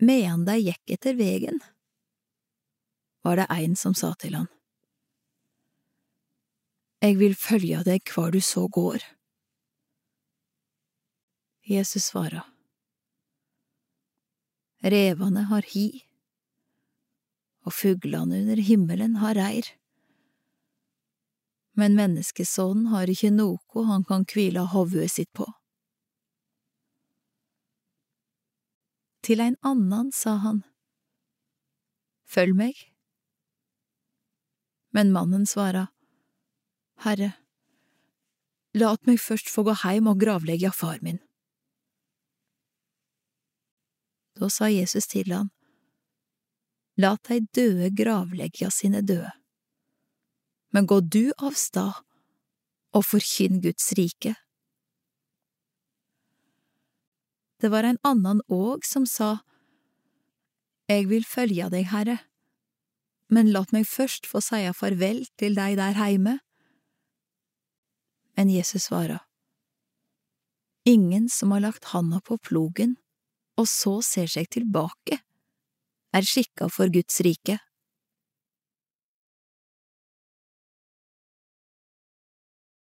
Medan dei gikk etter vegen, var det ein som sa til han, Eg vil følge deg kvar du så går. Jesus svara, Revane har hi, og fuglane under himmelen har reir, men menneskesonen har ikkje noko han kan kvile hovudet sitt på. Til ein annan sa han, Følg meg. Men mannen svara, Herre, lat meg først få gå heim og gravlegge far min. Da sa Jesus til han, Lat dei døde gravleggja sine døde, men gå du av stad og forkynn Guds rike. Det var en annan òg som sa, Eg vil følge deg, Herre, men lat meg først få seie farvel til dei der heime. Men Jesus svara, Ingen som har lagt handa på plogen og så ser seg tilbake, er skikka for Guds rike.